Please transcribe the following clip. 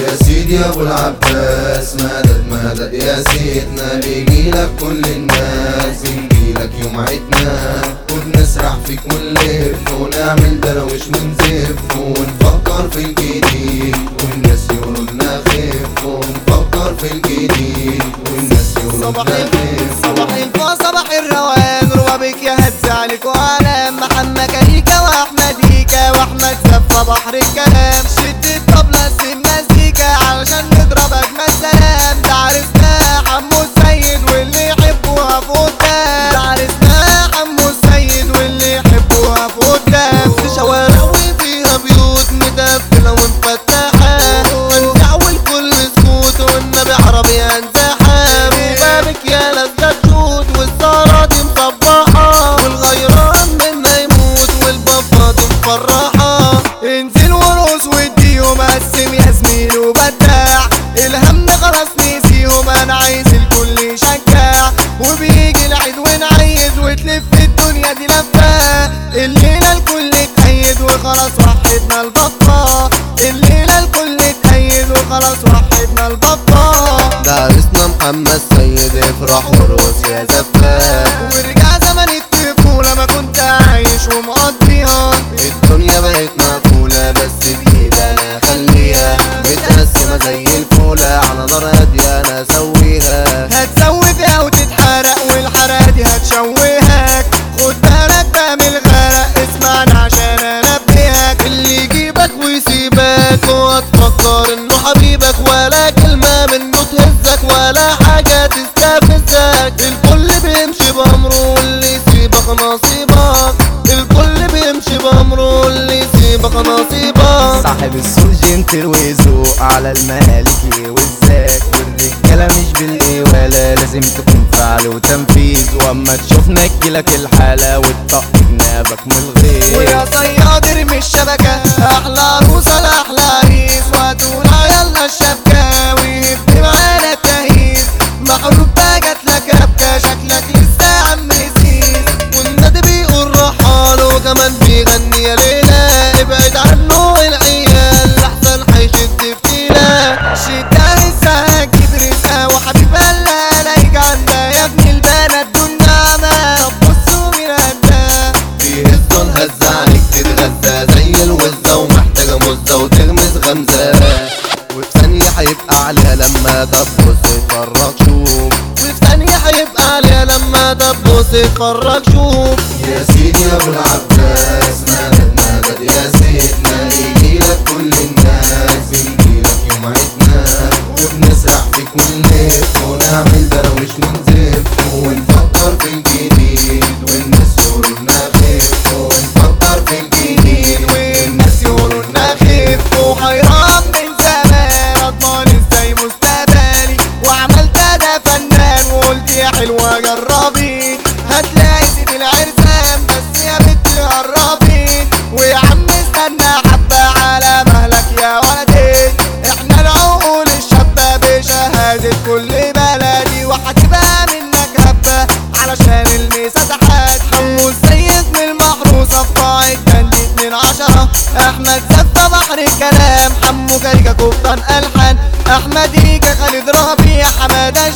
يا سيدي يا أبو العباس مدد مدد يا سيدنا. بيجيلك كل الناس بنجيلك يوم عيدنا. وبنسرح فيك ونلف ونعمل درويش ونزف ونفكر في الجديد والناس يقولوا لنا خف. ونفكر في الجديد والناس يقولوا صباح لنا خف. صباح الفل صباح الروان روابك يا هز عليك وعلام. محمد كريكا واحمد ايكا وأحمد زفة بحر الكلام. شد متقفلة ومفتحة هنزع والكل سكوت والنبي عربي انزحام وبابك يا لذة تشوت والزهرة دي مصبحة. والغيران منا يموت والبابا دي مفرحة. انزل ورقص واديهم قسم يا زميل وبدع الهم خلاص نسيهم أنا عايز الكل يشجع وبيجي العيد ونعيد وتلف الدنيا دي لفة. الليلة الكل وخلاص وحدنا الكل وخلاص وحدنا البطة. دارسنا محمد سيد افرح ورقص يا زفاف نصيبك. الكل بيمشي بأمره واللي يسيبك نصيبك. صاحب السوق جنتل وذوق على المالكي والذات. والرجالة مش بالإيوالة لازم تكون فعل وتنفيذ. وأما تشوفنا تجيلك الحالة وتطق جنابك من ويا الغير صياد ارمي الشبكة أحلى عروسة لاحلى عريس وهاتونا لايق عندها يا ابن دول نعمة بصوا زي ومحتاجة وتغمز غمزة وفي ثانية هيبقى عليها لما تبص اتفرج شوف وفي ثانية هيبقى عليها لما تبص اتفرج شوف يا سيدي يا ابو العباس مدد مدد يا سيدنا وبنسرح فيك ونلف ونعمل كل بلدي وهتبقى منك هبة. علشان المساحات حمو. السيد من المحروسه في قاعة بند اتنين عشرة. أحمد زفة بحر الكلام حمو كاريكا قبطان الحان احمد ايجا خالد ربيع حمادة